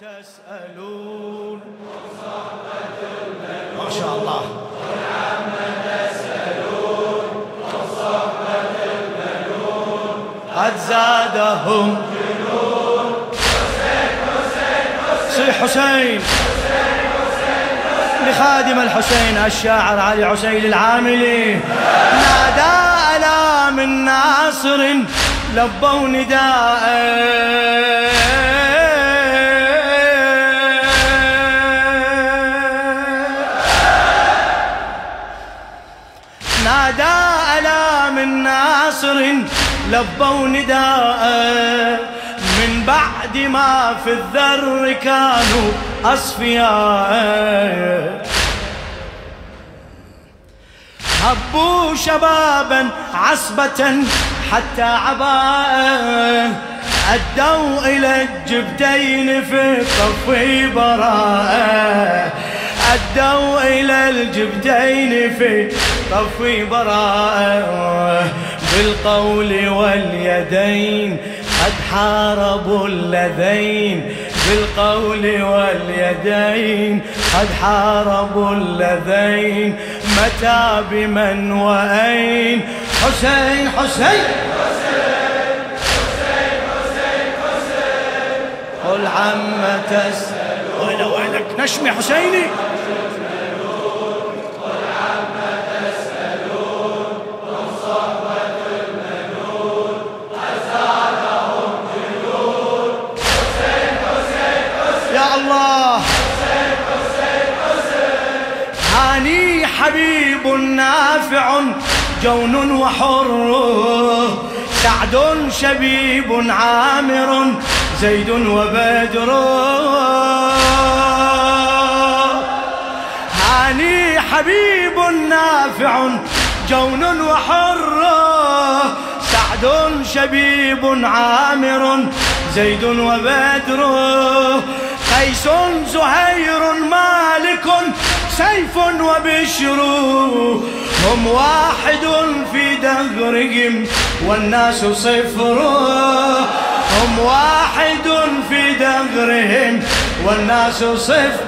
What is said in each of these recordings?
تسألون. ما شاء الله. قد زادهم. صيح حسين لخادم الحسين الشاعر علي عسيل العاملي. نادى ألا من ناصر لبوا نداء ناصر لبوا نداء. من بعد ما في الذر كانوا أصفياء. هبوا شبابا عصبة حتى عباء. أدوا إلى الجبتين في طف براءة أدوا إلى الجبتين في طف براءة بالقول واليدين قد حاربوا اللذين بالقول واليدين قد حاربوا اللذين متى بمن وأين حسين حسين قل عم تسأل وينك؟ نشمي حسيني. حبيب نافع جون وحر. سعد شبيب عامر زيد وبدر. هاني حبيب نافع جون وحر. سعد شبيب عامر زيد وبدر. قيس زهير مالك سيف وبشر هم واحد في دهرهم والناس صفر. هم واحد في دهرهم والناس صفر.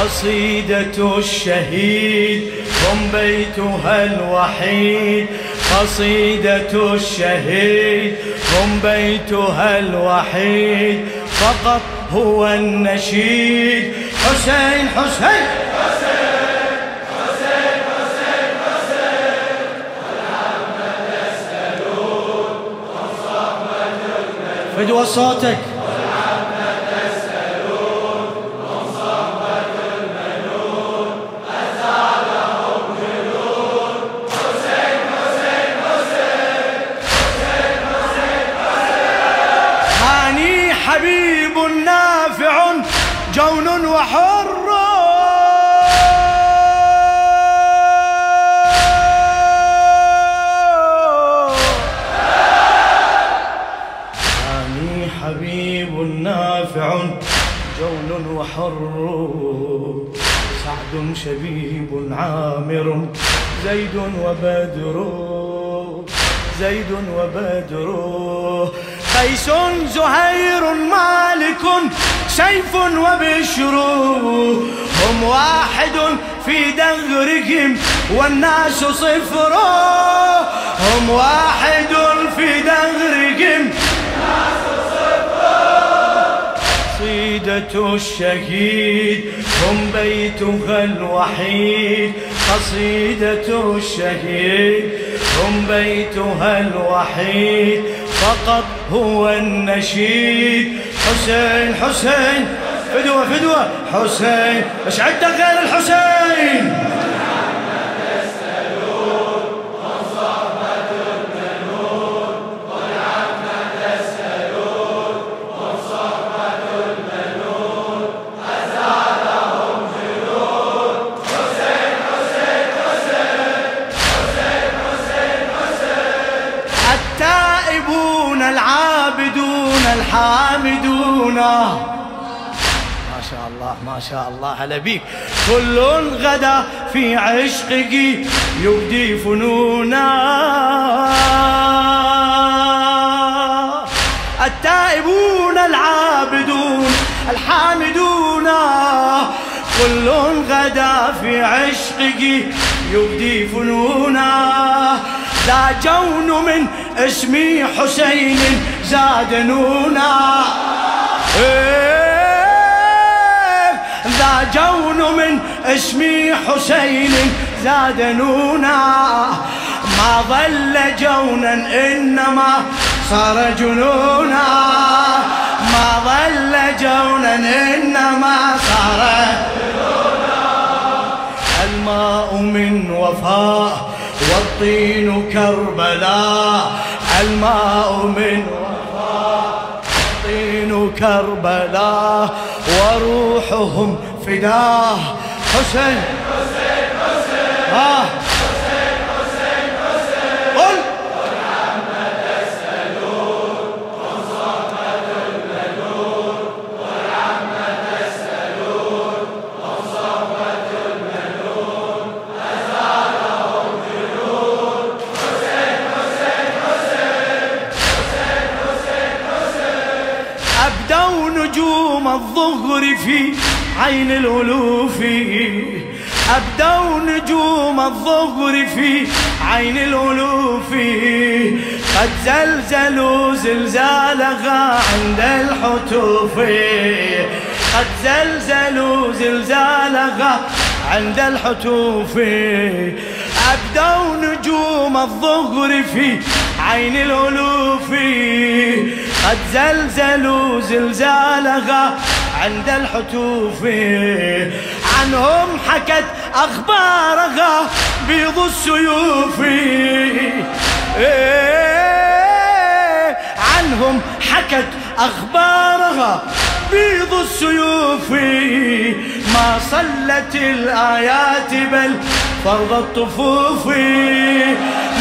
قصيدة الشهيد هم بيتها الوحيد. قصيدة الشهيد هم بيتها الوحيد. فقط هو النشيد. حسين حسين. فدوى صوتك. حبيب نافع جون وحر. سعد شبيب عامر زيد وبدر. زيد وبدر. قيس زهير مالك سيف وبشر. هم واحد في دهرهم والناس صفر. هم واحد في دهرهم قصيدة الشهيد هم بيتها الوحيد قصيدة الشهيد. هم بيتها الوحيد فقط هو النشيد. حسين حسين فدوة فدوة. حسين إيش عندك غير الحسين. العابدون الحامدون ما شاء الله ما شاء الله على بيك. كل غدا في عشقك يبدي فنونا. التائبون العابدون الحامدون. كل غدا في عشقه يبدي فنونا. ذا جون من اسمي حسين زاد نونا إيه، ذا جون من اسمي حسين زاد نونا ما ظل جونا إنما صار جنونا. ما ظل جونا إنما صار الماء من وفاء والطين كربلاء. الماء من وفاء كربلاء وروحهم فداه حسين حسين حسين. آه. الظهر عين الألوف. أبدوا نجوم الظهر في عين الألوف. قد زلزلوا زلزالها عند الحتوف. قد زلزلوا زلزالها عند الحتوف. أبدوا نجوم الظهر في عين الألوف. قد زلزلوا زلزالها عند الحتوف. عنهم حكت أخبارها بيض السيوف. عنهم حكت أخبارها بيض السيوف. ما صلت الآيات بل فرض الطفوف.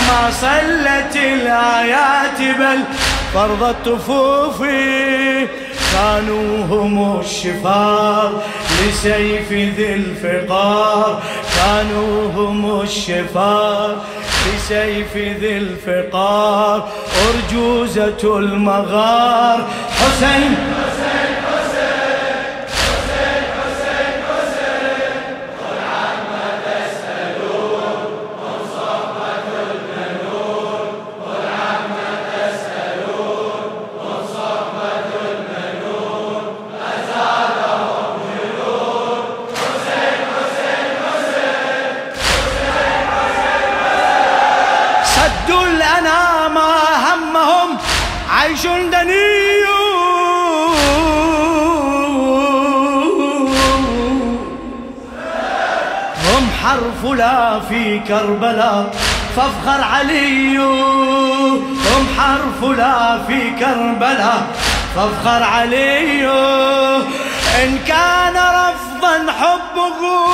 ما صلت الآيات بل فرض الطفوف كانوا هم الشفار لسيف ذي الفقار. كانوا هم الشفار لسيف ذي الفقار. أرجوزة المغار. حسين! حرف لا في كربلاء فافخر علي هم حرف لا في كربلاء فافخر علي إن كان رفضا حبه.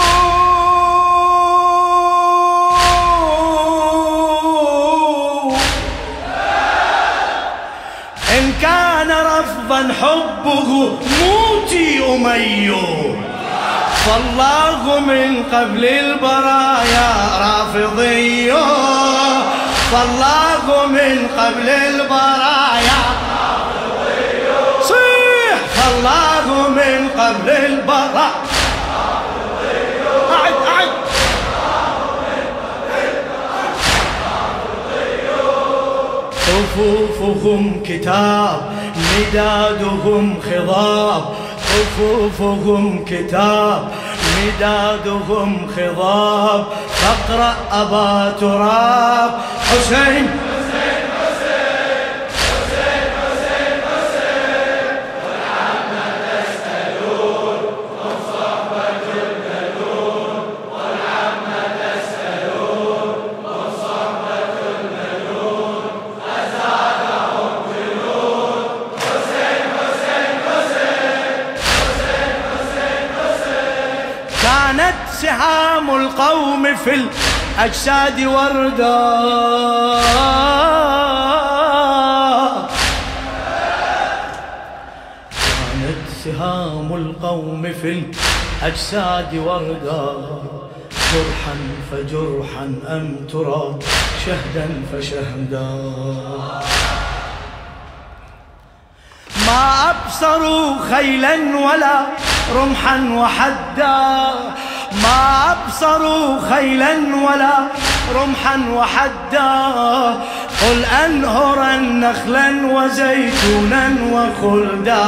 رفضا حبه موتي أمي فالله من قبل البرايا رافضي فالله من قبل البرايا صيح! فالله من قبل البرايا صفوفهم كتاب مدادهم خضاب. صفوفهم كتاب مدادهم خضاب. فاقرأ أبا تراب. حسين سهام القوم في الأجساد وردا كانت سهام القوم في الأجساد وردا جرحا فجرحا أم ترى شهدا فشهدا. ما أبصروا خيلا ولا رمحا وحدا. ما أبصروا خيلا ولا رمحا وحدا. قل أنهرا نخلا وزيتونا وخلدا.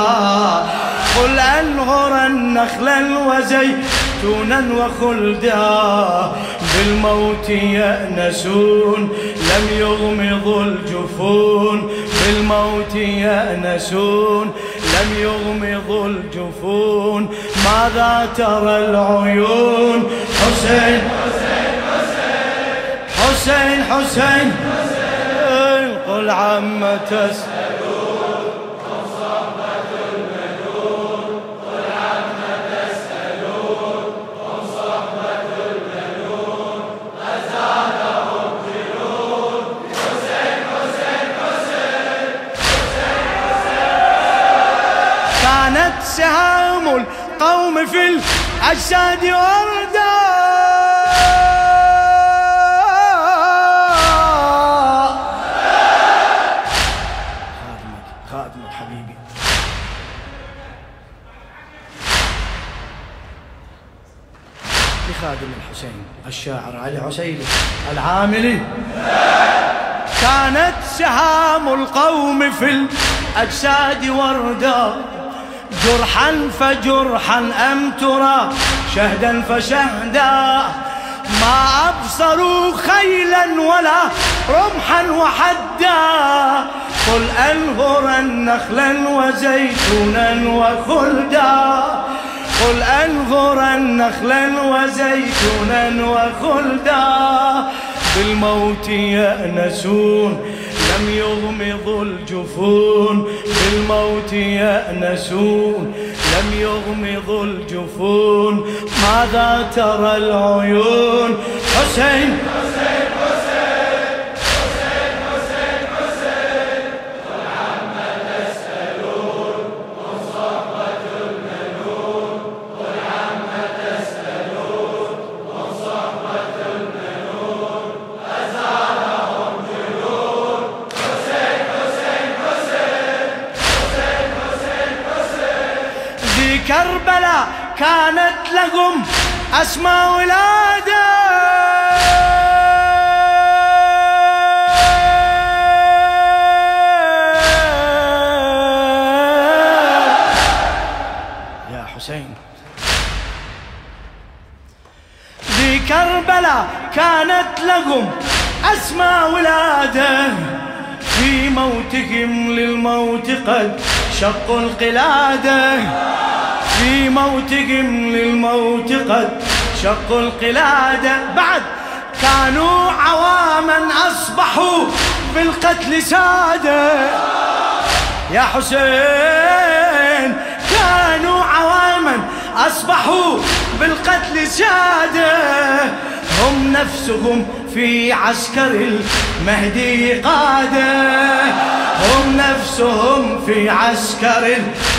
قل أنهرا نخلا وزيتونا وخلدا. بالموت يأنسون لم يغمضوا الجفون بالموت يأنسون لم يغمضوا الجفون ماذا ترى العيون؟ حسين حسين حسين حسين. قل عم تسألون كانت سهام القوم في الأجساد وردان لخادم الحسين الشاعر علي عسيلي العاملي كانت سهام القوم في الأجساد وردا جرحا فجرحا أم ترى؟ شهدا فشهدا. ما أبصروا خيلا ولا رمحا وحدا. قل أنهرا نخلا وزيتونا وخلدا. قل أنظرا نخلا وزيتونا وخلدا. بالموت يأنسون لم يغمضوا الجفون بالموت يأنسون لم يغمضوا الجفون ماذا ترى العيون؟ حسين! كربلاء كانت لهم أسمى ولادة يا حسين. في كربلاء كانت لهم أسمى ولادة في موتهم للموت قد شقوا القلادة. في موتهم للموت قد شقوا القلادة بعد كانوا عواما أصبحوا بالقتل سادة يا حسين كانوا عواما أصبحوا بالقتل سادة هم نفسهم في عسكر المهدي قادة هم نفسهم في عسكر المهدي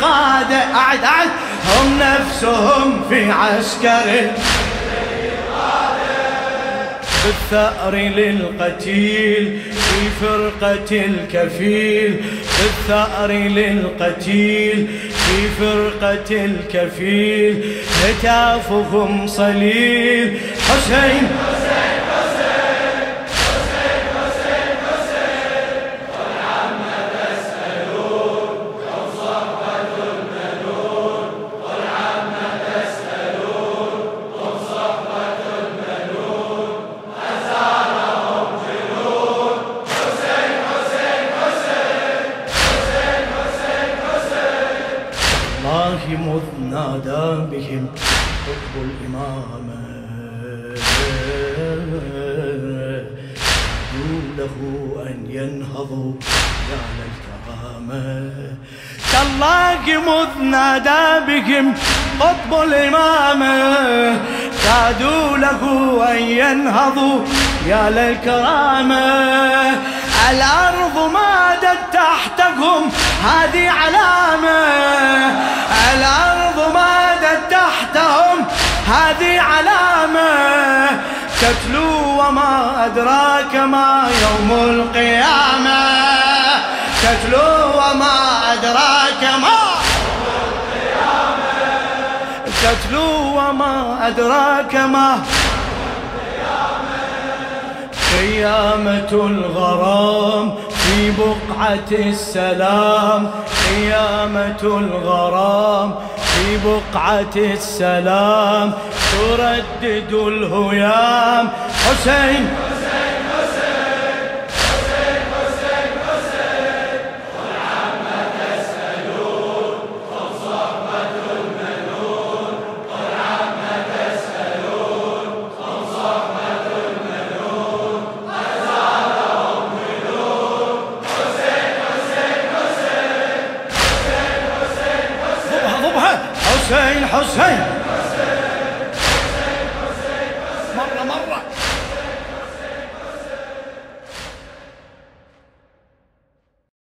قادة أعد أعد. هم نفسهم في عسكر. بالثأر للقتيل في فرقة الكفيل. بالثأر للقتيل في فرقة الكفيل. هتافهم صليل. حسين. للكرامة تالله مذ نادى بهم قطب الإمامة كادوا له أن ينهضوا يا للكرامة الأرض مادت تحتهم هذه علامة الأرض مادت تحتهم هذه علامة تتلو وما أدراك ما يوم القيامة. تتلو وما أدراك ما. تتلو وما أدراك ما. قيامة الغرام في بقعة السلام. قيامة الغرام في بقعة السلام. تردد الهيام. حسين.